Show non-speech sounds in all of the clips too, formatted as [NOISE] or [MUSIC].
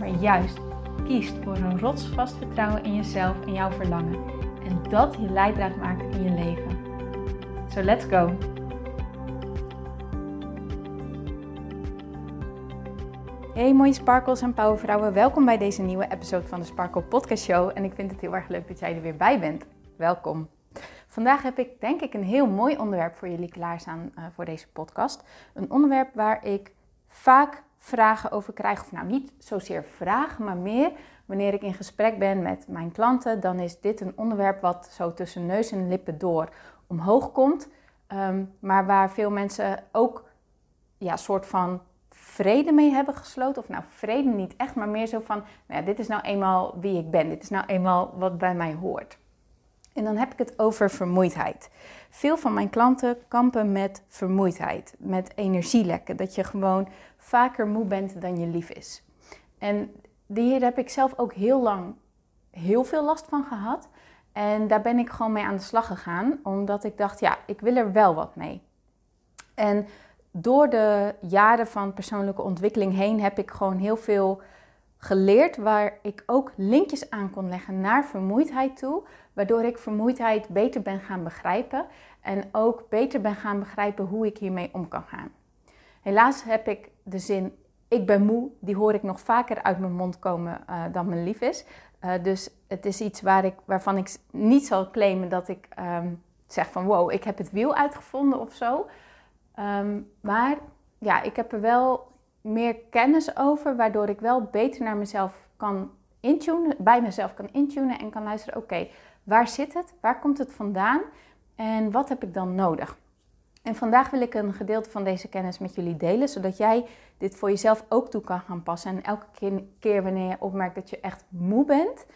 maar juist kiest voor een rotsvast vertrouwen in jezelf en jouw verlangen. En dat je leidraad maakt in je leven. So let's go! Hey mooie sparkles en powervrouwen, welkom bij deze nieuwe episode van de Sparkle Podcast Show. En ik vind het heel erg leuk dat jij er weer bij bent. Welkom. Vandaag heb ik denk ik een heel mooi onderwerp voor jullie klaarstaan uh, voor deze podcast. Een onderwerp waar ik vaak vragen over krijg. Of nou niet zozeer vragen, maar meer wanneer ik in gesprek ben met mijn klanten. Dan is dit een onderwerp wat zo tussen neus en lippen door omhoog komt. Ehm, maar waar veel mensen ook ja, soort van vrede mee hebben gesloten. Of nou, vrede niet echt, maar meer zo van: nou ja, dit is nou eenmaal wie ik ben. Dit is nou eenmaal wat bij mij hoort. En dan heb ik het over vermoeidheid. Veel van mijn klanten kampen met vermoeidheid, met energielekken. Dat je gewoon vaker moe bent dan je lief is. En hier heb ik zelf ook heel lang heel veel last van gehad. En daar ben ik gewoon mee aan de slag gegaan, omdat ik dacht, ja, ik wil er wel wat mee. En door de jaren van persoonlijke ontwikkeling heen heb ik gewoon heel veel geleerd waar ik ook linkjes aan kon leggen naar vermoeidheid toe, waardoor ik vermoeidheid beter ben gaan begrijpen en ook beter ben gaan begrijpen hoe ik hiermee om kan gaan. Helaas heb ik de zin ik ben moe, die hoor ik nog vaker uit mijn mond komen uh, dan mijn lief is. Uh, dus het is iets waar ik, waarvan ik niet zal claimen dat ik um, zeg van wow, ik heb het wiel uitgevonden of zo. Um, maar ja, ik heb er wel meer kennis over, waardoor ik wel beter naar mezelf kan intunen, bij mezelf kan intunen en kan luisteren, oké, waar zit het? Waar komt het vandaan? En wat heb ik dan nodig? En vandaag wil ik een gedeelte van deze kennis met jullie delen, zodat jij dit voor jezelf ook toe kan gaan passen. En elke keer wanneer je opmerkt dat je echt moe bent,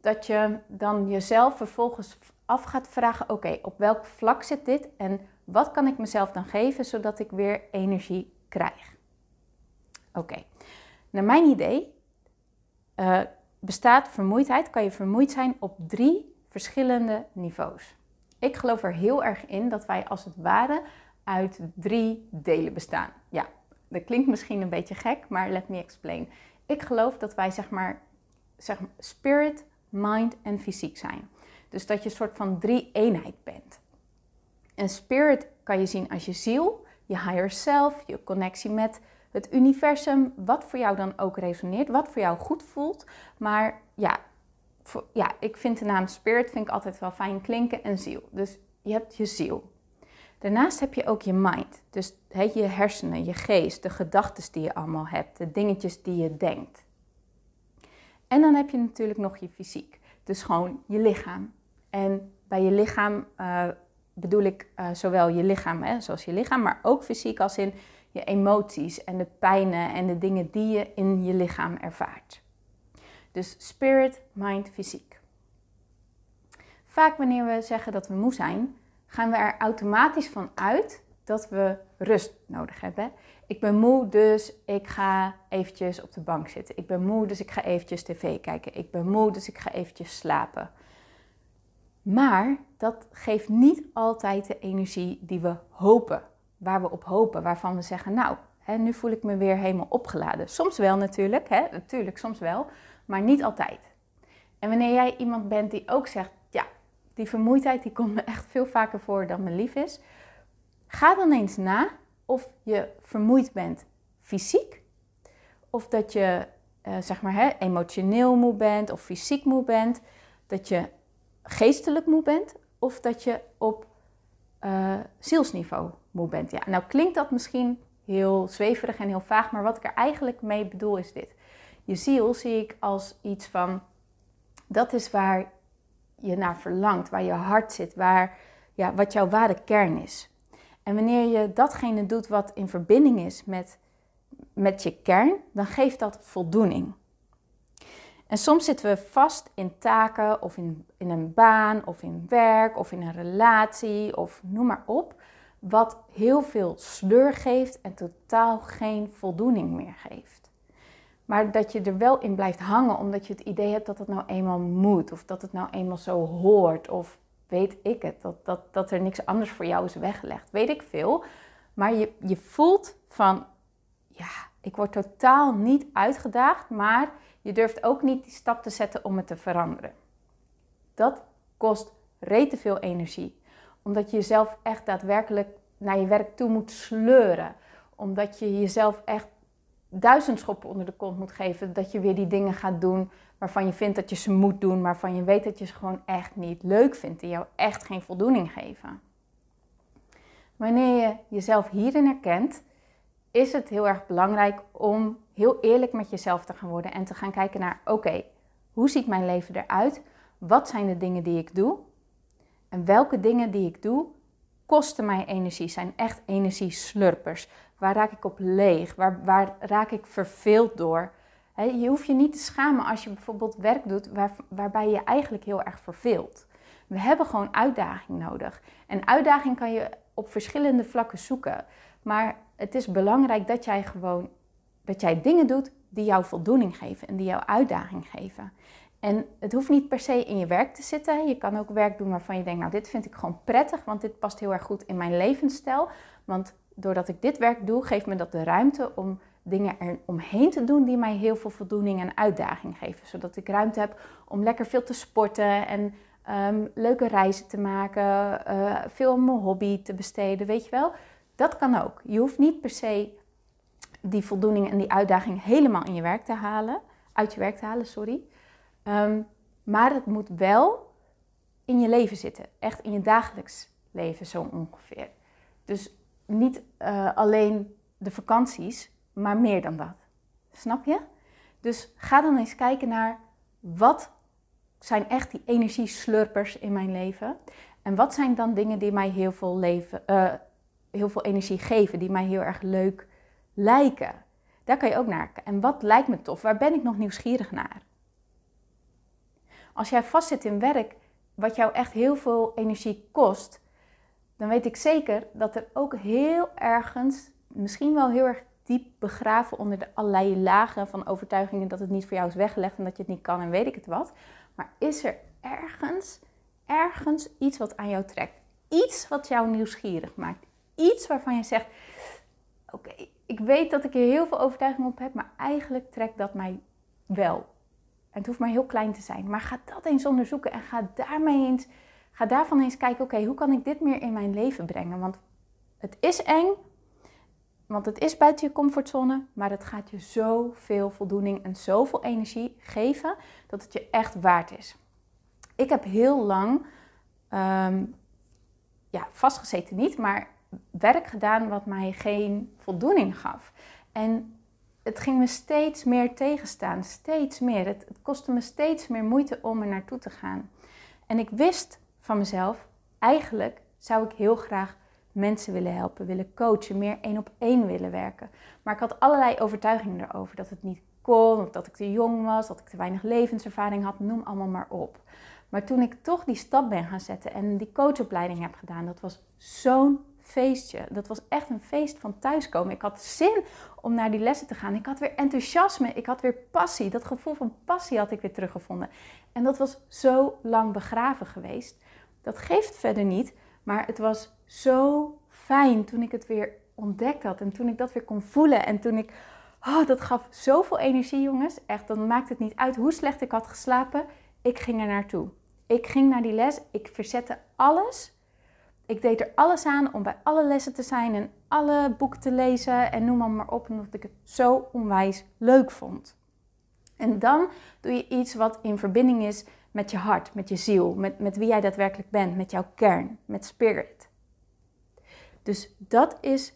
dat je dan jezelf vervolgens af gaat vragen: oké, op welk vlak zit dit en wat kan ik mezelf dan geven zodat ik weer energie krijg? Oké, naar mijn idee uh, bestaat vermoeidheid, kan je vermoeid zijn op drie verschillende niveaus. Ik geloof er heel erg in dat wij als het ware uit drie delen bestaan. Ja, dat klinkt misschien een beetje gek, maar let me explain. Ik geloof dat wij zeg maar, zeg maar spirit, mind en fysiek zijn. Dus dat je een soort van drie eenheid bent. En spirit kan je zien als je ziel, je higher self, je connectie met het universum, wat voor jou dan ook resoneert, wat voor jou goed voelt. Maar ja, ja, ik vind de naam spirit vind ik altijd wel fijn klinken en ziel. Dus je hebt je ziel. Daarnaast heb je ook je mind. Dus he, je hersenen, je geest, de gedachten die je allemaal hebt, de dingetjes die je denkt. En dan heb je natuurlijk nog je fysiek. Dus gewoon je lichaam. En bij je lichaam uh, bedoel ik uh, zowel je lichaam, hè, zoals je lichaam, maar ook fysiek als in je emoties en de pijnen en de dingen die je in je lichaam ervaart. Dus spirit, mind, fysiek. Vaak wanneer we zeggen dat we moe zijn, gaan we er automatisch van uit dat we rust nodig hebben. Ik ben moe, dus ik ga eventjes op de bank zitten. Ik ben moe, dus ik ga eventjes tv kijken. Ik ben moe, dus ik ga eventjes slapen. Maar dat geeft niet altijd de energie die we hopen, waar we op hopen, waarvan we zeggen, nou, hè, nu voel ik me weer helemaal opgeladen. Soms wel natuurlijk, hè, natuurlijk, soms wel maar niet altijd. En wanneer jij iemand bent die ook zegt, ja, die vermoeidheid die komt me echt veel vaker voor dan me lief is, ga dan eens na of je vermoeid bent fysiek, of dat je uh, zeg maar hè, emotioneel moe bent of fysiek moe bent, dat je geestelijk moe bent, of dat je op uh, zielsniveau moe bent. Ja, nou klinkt dat misschien heel zweverig en heel vaag, maar wat ik er eigenlijk mee bedoel is dit. Je ziel zie ik als iets van, dat is waar je naar verlangt, waar je hart zit, waar, ja, wat jouw ware kern is. En wanneer je datgene doet wat in verbinding is met, met je kern, dan geeft dat voldoening. En soms zitten we vast in taken of in, in een baan of in werk of in een relatie of noem maar op, wat heel veel sleur geeft en totaal geen voldoening meer geeft. Maar dat je er wel in blijft hangen omdat je het idee hebt dat het nou eenmaal moet of dat het nou eenmaal zo hoort of weet ik het, dat, dat, dat er niks anders voor jou is weggelegd. Weet ik veel. Maar je, je voelt van, ja, ik word totaal niet uitgedaagd, maar je durft ook niet die stap te zetten om het te veranderen. Dat kost rete veel energie. Omdat je jezelf echt daadwerkelijk naar je werk toe moet sleuren. Omdat je jezelf echt duizend schoppen onder de kont moet geven. Dat je weer die dingen gaat doen waarvan je vindt dat je ze moet doen. Maar van je weet dat je ze gewoon echt niet leuk vindt. Die jou echt geen voldoening geven. Wanneer je jezelf hierin herkent, is het heel erg belangrijk om heel eerlijk met jezelf te gaan worden en te gaan kijken naar: oké, hoe ziet mijn leven eruit? Wat zijn de dingen die ik doe? En welke dingen die ik doe kosten mij energie, zijn echt energieslurpers. Waar raak ik op leeg? Waar, waar raak ik verveeld door? je hoeft je niet te schamen als je bijvoorbeeld werk doet waar, waarbij je eigenlijk heel erg verveelt. We hebben gewoon uitdaging nodig. En uitdaging kan je op verschillende vlakken zoeken. Maar het is belangrijk dat jij gewoon dat jij dingen doet die jou voldoening geven en die jou uitdaging geven. En het hoeft niet per se in je werk te zitten. Je kan ook werk doen waarvan je denkt, nou dit vind ik gewoon prettig, want dit past heel erg goed in mijn levensstijl. Want doordat ik dit werk doe, geeft me dat de ruimte om dingen er omheen te doen die mij heel veel voldoening en uitdaging geven. Zodat ik ruimte heb om lekker veel te sporten en ehm, leuke reizen te maken, uh, veel om mijn hobby te besteden, weet je wel. Dat kan ook. Je hoeft niet per se die voldoening en die uitdaging helemaal in je werk te halen, uit je werk te halen, sorry. Ehm, maar het moet wel in je leven zitten, echt in je dagelijks leven zo ongeveer. Dus niet uh, alleen de vakanties, maar meer dan dat. Snap je? Dus ga dan eens kijken naar wat zijn echt die energieslurpers in mijn leven. En wat zijn dan dingen die mij heel veel, leven, uh, heel veel energie geven, die mij heel erg leuk lijken. Daar kan je ook naar kijken. En wat lijkt me tof? Waar ben ik nog nieuwsgierig naar? Als jij vastzit in werk wat jou echt heel veel energie kost, dan weet ik zeker dat er ook heel ergens, misschien wel heel erg diep begraven onder de allerlei lagen van overtuigingen dat het niet voor jou is weggelegd en dat je het niet kan en weet ik het wat. Maar is er ergens, ergens iets wat aan jou trekt? Iets wat jou nieuwsgierig maakt? Iets waarvan je zegt, oké, ik weet dat ik er heel veel overtuiging op heb, maar eigenlijk trekt dat mij wel. En het hoeft maar heel klein te zijn. Maar ga dat eens onderzoeken en ga, daarmee eens, ga daarvan eens kijken, oké, hoe kan ik dit meer in mijn leven brengen? Want het is eng, want het is buiten je comfortzone, maar het gaat je zoveel voldoening en zoveel energie geven dat het je echt waard is. Ik heb heel lang, um, ja, vastgezeten niet, maar werk gedaan wat mij geen voldoening gaf. En het ging me steeds meer tegenstaan, steeds meer. Het, het kostte me steeds meer moeite om er naartoe te gaan. En ik wist van mezelf, eigenlijk zou ik heel graag mensen willen helpen, willen coachen, meer één op één willen werken. Maar ik had allerlei overtuigingen erover dat het niet kon, of dat ik te jong was, dat ik te weinig levenservaring had, noem allemaal maar op. Maar toen ik toch die stap ben gaan zetten en die coachopleiding heb gedaan, dat was zo'n feestje. Dat was echt een feest van thuiskomen. Ik had zin om naar die lessen te gaan. Ik had weer enthousiasme. Ik had weer passie. Dat gevoel van passie had ik weer teruggevonden. En dat was zo lang begraven geweest. Dat geeft verder niet. Maar het was zo fijn toen ik het weer ontdekt had. En toen ik dat weer kon voelen. En toen ik. Oh, dat gaf zoveel energie, jongens. Echt, dan maakt het niet uit hoe slecht ik had geslapen. Ik ging er naartoe. Ik ging naar die les. Ik verzette alles ik deed er alles aan om bij alle lessen te zijn en alle boeken te lezen en noem maar op, omdat ik het zo onwijs leuk vond. En dan doe je iets wat in verbinding is met je hart, met je ziel, met, met wie jij daadwerkelijk bent, met jouw kern, met spirit. Dus dat is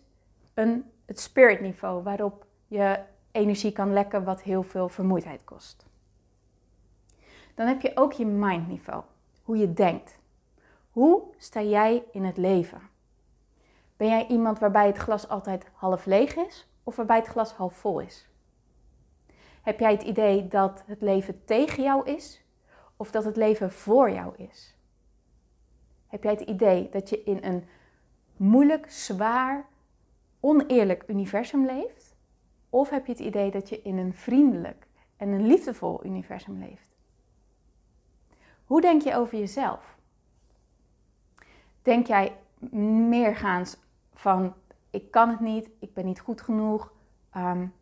een, het spirit niveau waarop je energie kan lekken wat heel veel vermoeidheid kost. Dan heb je ook je mind niveau, hoe je denkt. Hoe sta jij in het leven? Ben jij iemand waarbij het glas altijd half leeg is of waarbij het glas half vol is? Heb jij het idee dat het leven tegen jou is of dat het leven voor jou is? Heb jij het idee dat je in een moeilijk, zwaar, oneerlijk universum leeft? Of heb je het idee dat je in een vriendelijk en een liefdevol universum leeft? Hoe denk je over jezelf? Denk jij meergaans van ik kan het niet, ik ben niet goed genoeg? Um,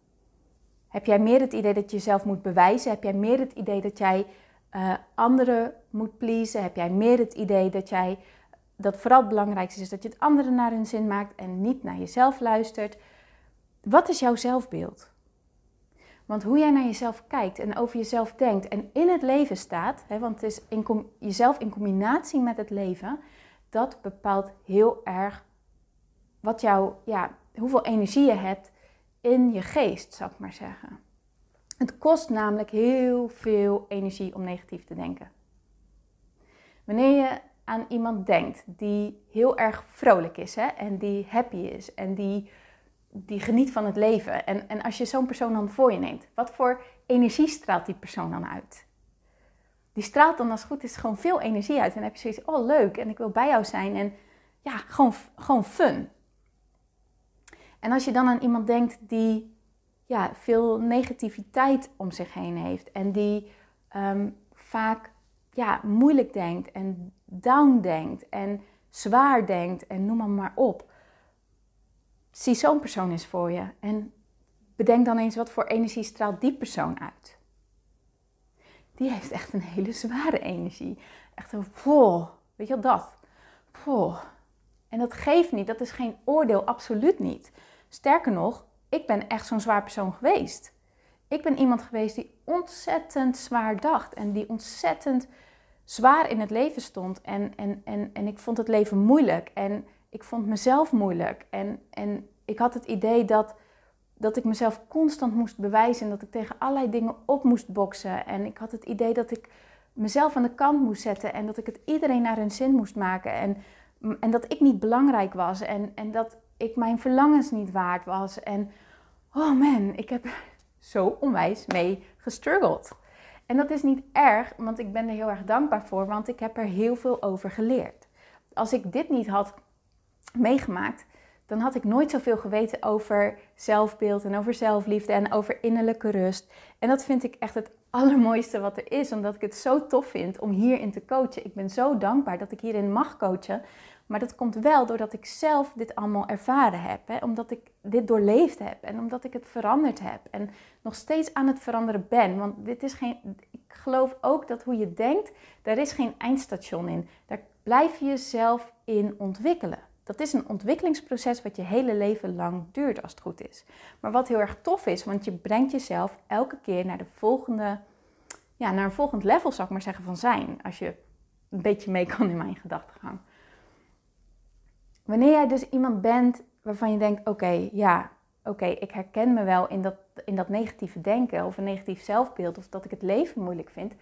heb jij meer het idee dat je jezelf moet bewijzen? Heb jij meer het idee dat jij uh, anderen moet pleasen? Heb jij meer het idee dat jij dat vooral het belangrijkste is dat je het anderen naar hun zin maakt en niet naar jezelf luistert? Wat is jouw zelfbeeld? Want hoe jij naar jezelf kijkt en over jezelf denkt en in het leven staat, hè, want het is in jezelf in combinatie met het leven, dat bepaalt heel erg wat jou, ja, hoeveel energie je hebt in je geest, zou ik maar zeggen. Het kost namelijk heel veel energie om negatief te denken. Wanneer je aan iemand denkt die heel erg vrolijk is hè, en die happy is en die, die geniet van het leven. En, en als je zo'n persoon dan voor je neemt, wat voor energie straalt die persoon dan uit? Die straalt dan als het goed is gewoon veel energie uit. En dan heb je zoiets, oh leuk en ik wil bij jou zijn en ja, gewoon, gewoon fun. En als je dan aan iemand denkt die ja, veel negativiteit om zich heen heeft en die ehm, vaak ja, moeilijk denkt en down denkt en zwaar denkt en noem maar, maar op. Zie zo'n persoon eens voor je en bedenk dan eens wat voor energie straalt die persoon uit. Die heeft echt een hele zware energie. Echt een vol, weet je wel dat? Vol. En dat geeft niet, dat is geen oordeel, absoluut niet. Sterker nog, ik ben echt zo'n zwaar persoon geweest. Ik ben iemand geweest die ontzettend zwaar dacht en die ontzettend zwaar in het leven stond. En, en, en, en ik vond het leven moeilijk en ik vond mezelf moeilijk. En, en ik had het idee dat, dat ik mezelf constant moest bewijzen en dat ik tegen allerlei dingen op moest boksen. En ik had het idee dat ik mezelf aan de kant moest zetten en dat ik het iedereen naar hun zin moest maken. En, en dat ik niet belangrijk was en, en dat ik mijn verlangens niet waard was. En oh man, ik heb [LAUGHS] zo onwijs mee gestruggeld. En dat is niet erg, want ik ben er heel erg dankbaar voor, want ik heb er heel veel over geleerd. Als ik dit niet had meegemaakt, dan had ik nooit zoveel geweten over zelfbeeld en over zelfliefde en over innerlijke rust. En dat vind ik echt het allermooiste wat er is, omdat ik het zo tof vind om hierin te coachen. Ik ben zo dankbaar dat ik hierin mag coachen, maar dat komt wel doordat ik zelf dit allemaal ervaren heb. Hè? Omdat ik dit doorleefd heb en omdat ik het veranderd heb. En nog steeds aan het veranderen ben. Want dit is geen. Ik geloof ook dat hoe je denkt, daar is geen eindstation in. Daar blijf je jezelf in ontwikkelen. Dat is een ontwikkelingsproces wat je hele leven lang duurt als het goed is. Maar wat heel erg tof is, want je brengt jezelf elke keer naar de volgende, ja, naar een volgend level, zou ik maar zeggen, van zijn. Als je een beetje mee [LAUGHS] kan in mijn gedachtegang. Wanneer jij dus iemand bent waarvan je denkt: oké, ja, oké, ik herken me wel in dat, in dat negatieve denken of een negatief zelfbeeld of dat ik het leven moeilijk vind.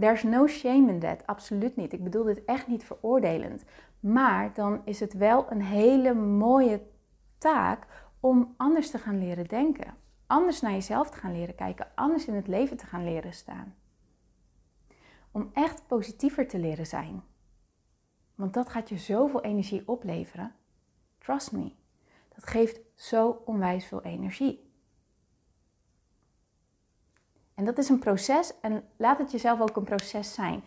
There's no shame in that, absoluut niet. Ik bedoel dit echt niet veroordelend. Maar dan is het wel een hele mooie taak om anders te gaan leren denken. Anders naar jezelf te gaan leren kijken, anders in het leven te gaan leren staan. Om echt positiever te leren zijn. Want dat gaat je zoveel energie opleveren. Trust me. Dat geeft zo onwijs veel energie. En dat is een proces en laat het jezelf ook een proces zijn.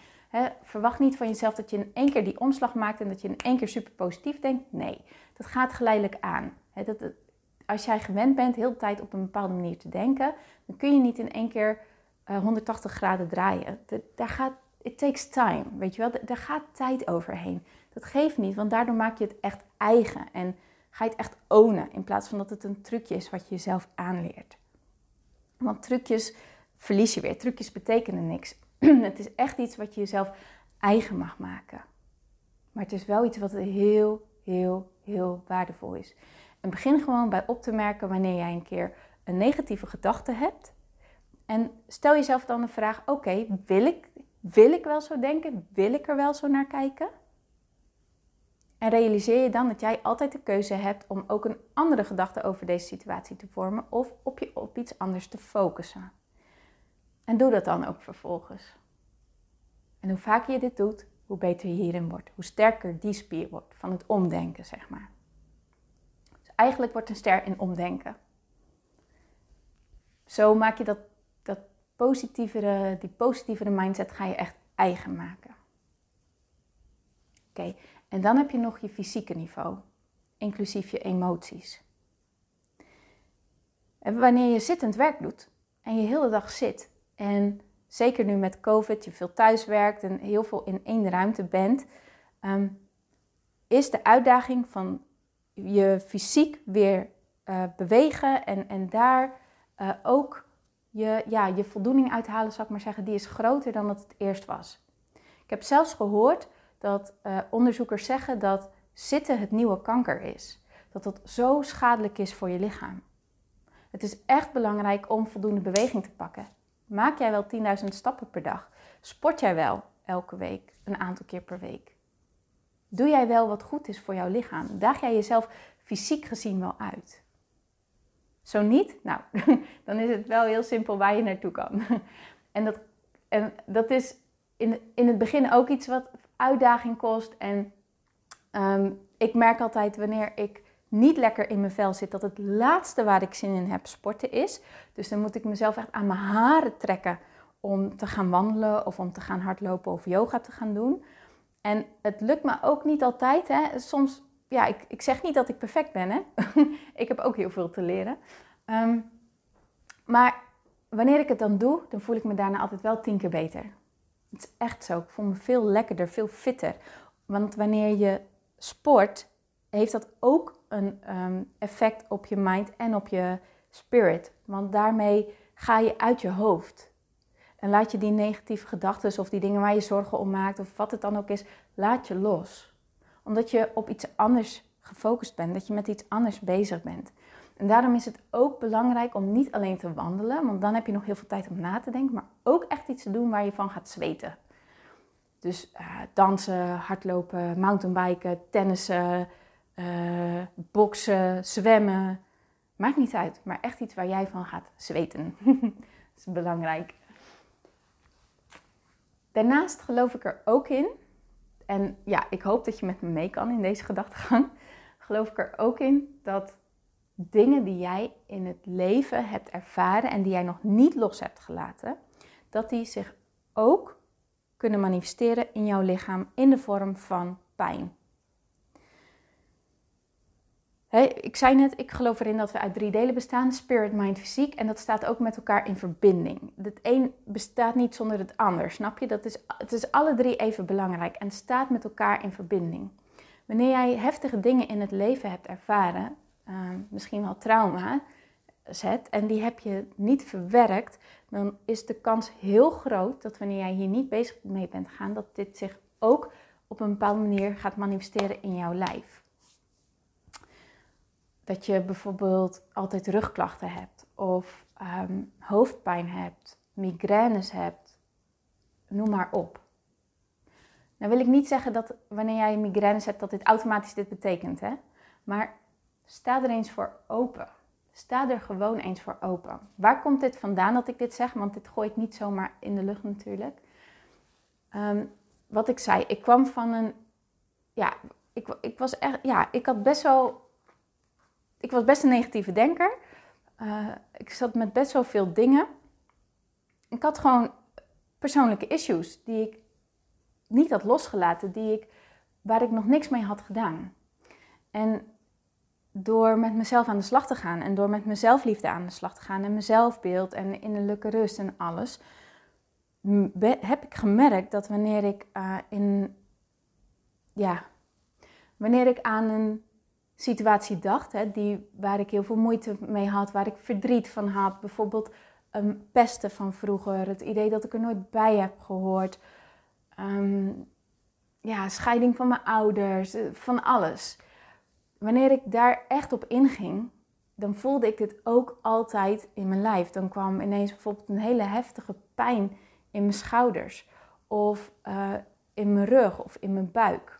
verwacht niet van jezelf dat je in één keer die omslag maakt en dat je in één keer super positief denkt. Nee, dat gaat geleidelijk aan. dat, als jij gewend bent heel de tijd op een bepaalde manier te denken, dan kun je niet in één keer 180 eh, graden draaien. daar gaat it takes time, weet je wel. Daar gaat tijd overheen. Dat geeft niet, want daardoor maak je het echt eigen. En ga je het echt ownen, in plaats van dat het een trucje is wat je jezelf aanleert. Want trucjes verlies je weer. Trucjes betekenen niks. [CLEARS THROAT] het is echt iets wat je jezelf eigen mag maken. Maar het is wel iets wat heel, heel, heel waardevol is. En begin gewoon bij op te merken wanneer jij een keer een negatieve gedachte hebt. En stel jezelf dan de vraag: oké, wil ik wil ik wel zo denken? Wil ik er wel zo naar kijken? En realiseer je dan dat jij altijd de keuze hebt om ook een andere gedachte over deze situatie te vormen of op iets anders te focussen. En doe dat dan ook vervolgens. En hoe vaker je dit doet, hoe beter je hierin wordt. Hoe sterker die spier wordt van het omdenken, zeg maar. Dus eigenlijk wordt een ster in omdenken. Zo maak je dat, dat positievere, die positievere mindset ga je echt eigen maken. Oké, en dan heb je nog je fysieke niveau, inclusief je emoties. En wanneer je zittend werk doet en je hele dag zit en zeker nu met COVID, je veel thuis werkt en heel veel in één ruimte bent, ehm, is de uitdaging van je fysiek weer uh, bewegen en, en daar uh, ook je, ja, je voldoening uithalen, zou ik maar zeggen, die is groter dan dat het eerst was. Ik heb zelfs gehoord dat uh, onderzoekers zeggen dat zitten het nieuwe kanker is. Dat dat zo schadelijk is voor je lichaam. Het is echt belangrijk om voldoende beweging te pakken. Maak jij wel 10.000 stappen per dag? Sport jij wel elke week, een aantal keer per week? Doe jij wel wat goed is voor jouw lichaam? Daag jij jezelf fysiek gezien wel uit? Zo niet? Nou, [LAUGHS] dan is het wel heel simpel waar je naartoe kan. [LAUGHS] En dat, en dat is in, in het begin ook iets wat uitdaging kost. En um, ik merk altijd wanneer ik niet lekker in mijn vel zit, dat het laatste waar ik zin in heb sporten is. Dus dan moet ik mezelf echt aan mijn haren trekken om te gaan wandelen of om te gaan hardlopen of yoga te gaan doen. En het lukt me ook niet altijd. Hè. Soms, ja, ik, ik zeg niet dat ik perfect ben. Hè. [LAUGHS] ik heb ook heel veel te leren. Um, maar wanneer ik het dan doe, dan voel ik me daarna altijd wel tien keer beter. Het is echt zo. Ik voel me veel lekkerder, veel fitter. Want wanneer je sport, heeft dat ook een um, effect op je mind en op je spirit. Want daarmee ga je uit je hoofd. En laat je die negatieve gedachten of die dingen waar je zorgen om maakt of wat het dan ook is, laat je los. Omdat je op iets anders gefocust bent, dat je met iets anders bezig bent. En daarom is het ook belangrijk om niet alleen te wandelen, want dan heb je nog heel veel tijd om na te denken, maar ook echt iets te doen waar je van gaat zweten. Dus uh, dansen, hardlopen, mountainbiken, tennissen, uh, boksen, zwemmen. Maakt niet uit, maar echt iets waar jij van gaat zweten. [LAUGHS] dat is belangrijk. Daarnaast geloof ik er ook in, en ja, ik hoop dat je met me mee kan in deze gedachtegang. Geloof ik er ook in dat dingen die jij in het leven hebt ervaren en die jij nog niet los hebt gelaten, dat die zich ook kunnen manifesteren in jouw lichaam in de vorm van pijn. Ik zei net, ik geloof erin dat we uit drie delen bestaan: spirit, mind, fysiek. En dat staat ook met elkaar in verbinding. Het een bestaat niet zonder het ander, snap je? Dat is, het is alle drie even belangrijk en staat met elkaar in verbinding. Wanneer jij heftige dingen in het leven hebt ervaren, Ehm, misschien wel trauma zet en die heb je niet verwerkt, dan is de kans heel groot dat wanneer jij hier niet bezig mee bent gaan, dat dit zich ook op een bepaalde manier gaat manifesteren in jouw lijf. Dat je bijvoorbeeld altijd rugklachten hebt of ehm, hoofdpijn hebt, migraines hebt, noem maar op. Nou wil ik niet zeggen dat wanneer jij migraines hebt dat dit automatisch dit betekent, hè? maar Sta er eens voor open. Sta er gewoon eens voor open. Waar komt dit vandaan dat ik dit zeg? Want dit gooi ik niet zomaar in de lucht natuurlijk. Ehm, wat ik zei, ik kwam van een. Ja, ik, ik was echt. Ja, ik had best wel. Ik was best een negatieve denker. Uh, ik zat met best wel veel dingen. Ik had gewoon persoonlijke issues die ik niet had losgelaten, die ik, waar ik nog niks mee had gedaan. En door met mezelf aan de slag te gaan en door met mezelf liefde aan de slag te gaan en mezelfbeeld en innerlijke rust en alles, heb ik gemerkt dat wanneer ik uh, in, ja, wanneer ik aan een situatie dacht, hè, die, waar ik heel veel moeite mee had, waar ik verdriet van had, bijvoorbeeld um, pesten van vroeger, het idee dat ik er nooit bij heb gehoord, um, ja, scheiding van mijn ouders, eh, van alles wanneer ik daar echt op inging, dan voelde ik dit ook altijd in mijn lijf. Dan kwam ineens bijvoorbeeld een hele heftige pijn in mijn schouders of uh, in mijn rug of in mijn buik.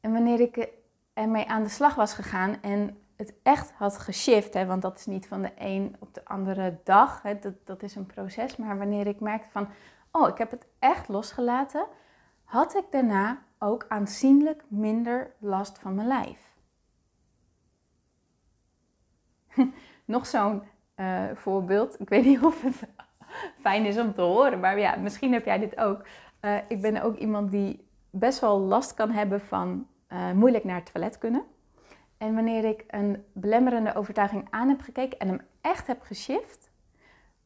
En wanneer ik ermee aan de slag was gegaan en het echt had geshift, hè, want dat is niet van de een op de andere dag, hè, dat, dat is een proces, maar wanneer ik merkte van, oh, ik heb het echt losgelaten, had ik daarna ook aanzienlijk minder last van mijn lijf. [LAUGHS] Nog zo'n uh, voorbeeld, ik weet niet [LAUGHS] of het fijn is om te horen, maar ja, misschien heb jij dit ook. Uh, ik ben ook iemand die best wel last kan hebben van uh, moeilijk naar het toilet kunnen. En wanneer ik een belemmerende overtuiging aan heb gekeken en hem echt heb geshift,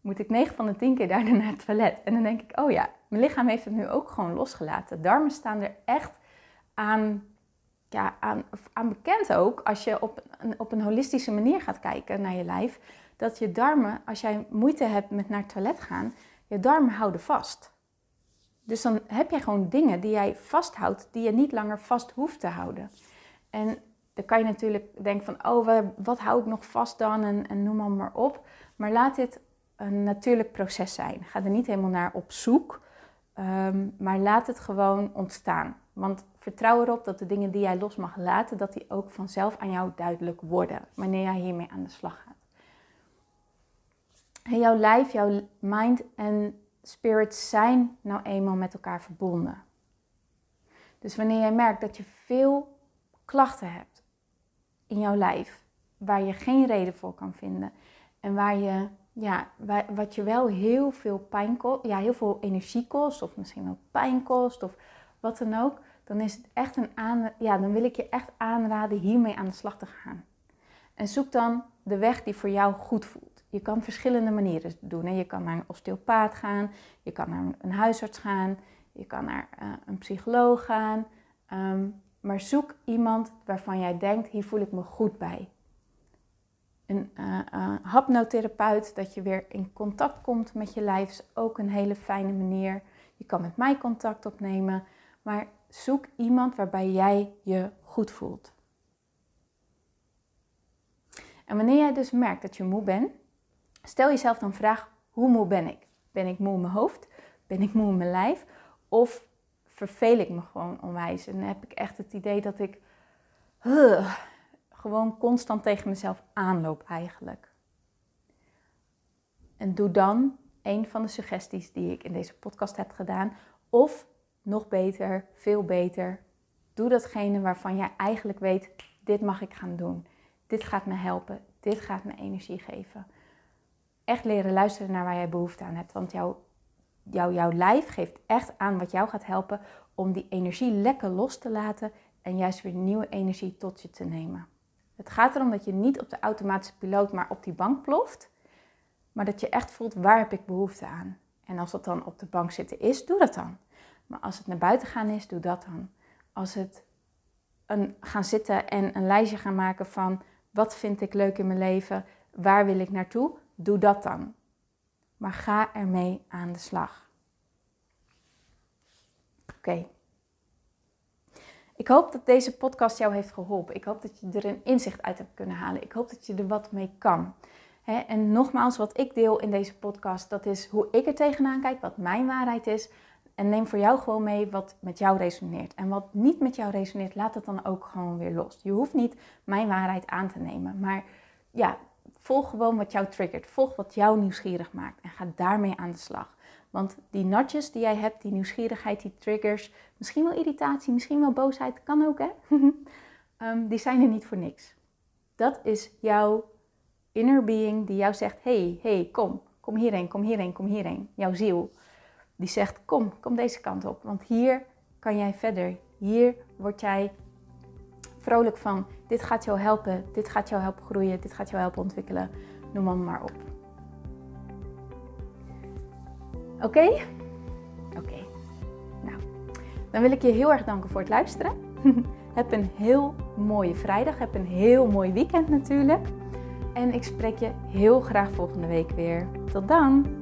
moet ik 9 van de 10 keer daarna [LAUGHS] naar het toilet. En dan denk ik, oh ja, mijn lichaam heeft het nu ook gewoon losgelaten. Darmen staan er echt aan, ja, aan, aan bekend ook, als je op een, op een holistische manier gaat kijken naar je lijf, dat je darmen, als jij moeite hebt met naar het toilet gaan, je darmen houden vast. Dus dan heb je gewoon dingen die jij vasthoudt, die je niet langer vast hoeft te houden. En dan kan je natuurlijk denken van, oh, wat hou ik nog vast dan en, en noem maar, maar op. Maar laat dit een natuurlijk proces zijn. Ga er niet helemaal naar op zoek, ehm, maar laat het gewoon ontstaan. Want vertrouw erop dat de dingen die jij los mag laten, dat die ook vanzelf aan jou duidelijk worden wanneer jij hiermee aan de slag gaat. En jouw lijf, jouw mind en spirit zijn nou eenmaal met elkaar verbonden. Dus wanneer jij merkt dat je veel klachten hebt, in jouw lijf waar je geen reden voor kan vinden en waar je, ja, wat je wel heel veel pijn kost, ja, heel veel energie kost of misschien ook pijn kost of wat dan ook, dan is het echt een aan, ja, dan wil ik je echt aanraden hiermee aan de slag te gaan. En zoek dan de weg die voor jou goed voelt. Je kan verschillende manieren doen. Hè. Je kan naar een osteopaat gaan, je kan naar een huisarts gaan, je kan naar uh, een psycholoog gaan. Um, maar zoek iemand waarvan jij denkt, hier voel ik me goed bij. Een uh, uh, hapnotherapeut, dat je weer in contact komt met je lijf, is ook een hele fijne manier. Je kan met mij contact opnemen, maar zoek iemand waarbij jij je goed voelt. En wanneer jij dus merkt dat je moe bent, stel jezelf dan vraag: hoe moe ben ik? Ben ik moe in mijn hoofd? Ben ik moe in mijn lijf? Of verveel ik me gewoon onwijs. En heb ik echt het idee dat ik gewoon constant tegen mezelf aanloop eigenlijk. En doe dan een van de suggesties die ik in deze podcast heb gedaan. Of nog beter, veel beter, doe datgene waarvan jij eigenlijk weet, dit mag ik gaan doen. Dit gaat me helpen. Dit gaat me energie geven. Echt leren luisteren naar waar jij behoefte aan hebt. Want jouw jou, jouw lijf geeft echt aan wat jou gaat helpen om die energie lekker los te laten en juist weer nieuwe energie tot je te nemen. Het gaat erom dat je niet op de automatische piloot maar op die bank ploft, maar dat je echt voelt waar heb ik behoefte aan. En als dat dan op de bank zitten is, doe dat dan. Maar als het naar buiten gaan is, doe dat dan. Als het een, gaan zitten en een lijstje gaan maken van wat vind ik leuk in mijn leven, waar wil ik naartoe, doe dat dan maar ga ermee aan de slag. Oké. Ik hoop dat deze podcast jou heeft geholpen. Ik hoop dat je er een inzicht uit hebt kunnen halen. Ik hoop dat je er wat mee kan. en nogmaals, wat ik deel in deze podcast, dat is hoe ik er tegenaan kijk, wat mijn waarheid is. En neem voor jou gewoon mee wat met jou resoneert. En wat niet met jou resoneert, laat het dan ook gewoon weer los. Je hoeft niet mijn waarheid aan te nemen. Maar ja, volg gewoon wat jou triggert. Volg wat jou nieuwsgierig maakt en ga daarmee aan de slag. Want die notjes die jij hebt, die nieuwsgierigheid, die triggers, misschien wel irritatie, misschien wel boosheid, kan ook hè, um, [LAUGHS] die zijn er niet voor niks. Dat is jouw inner being die jou zegt, hey, hey, kom, kom hierheen, kom hierheen, kom hierheen. Jouw ziel, die zegt, kom, kom deze kant op, want hier kan jij verder. Hier word jij vrolijk van. Dit gaat jou helpen, dit gaat jou helpen groeien, dit gaat jou helpen ontwikkelen. Noem maar maar op. Oké? Oké. Nou, dan wil ik je heel erg danken voor het luisteren. [LAUGHS] heb een heel mooie vrijdag. Heb een heel mooi weekend natuurlijk. En ik spreek je heel graag volgende week weer. Tot dan!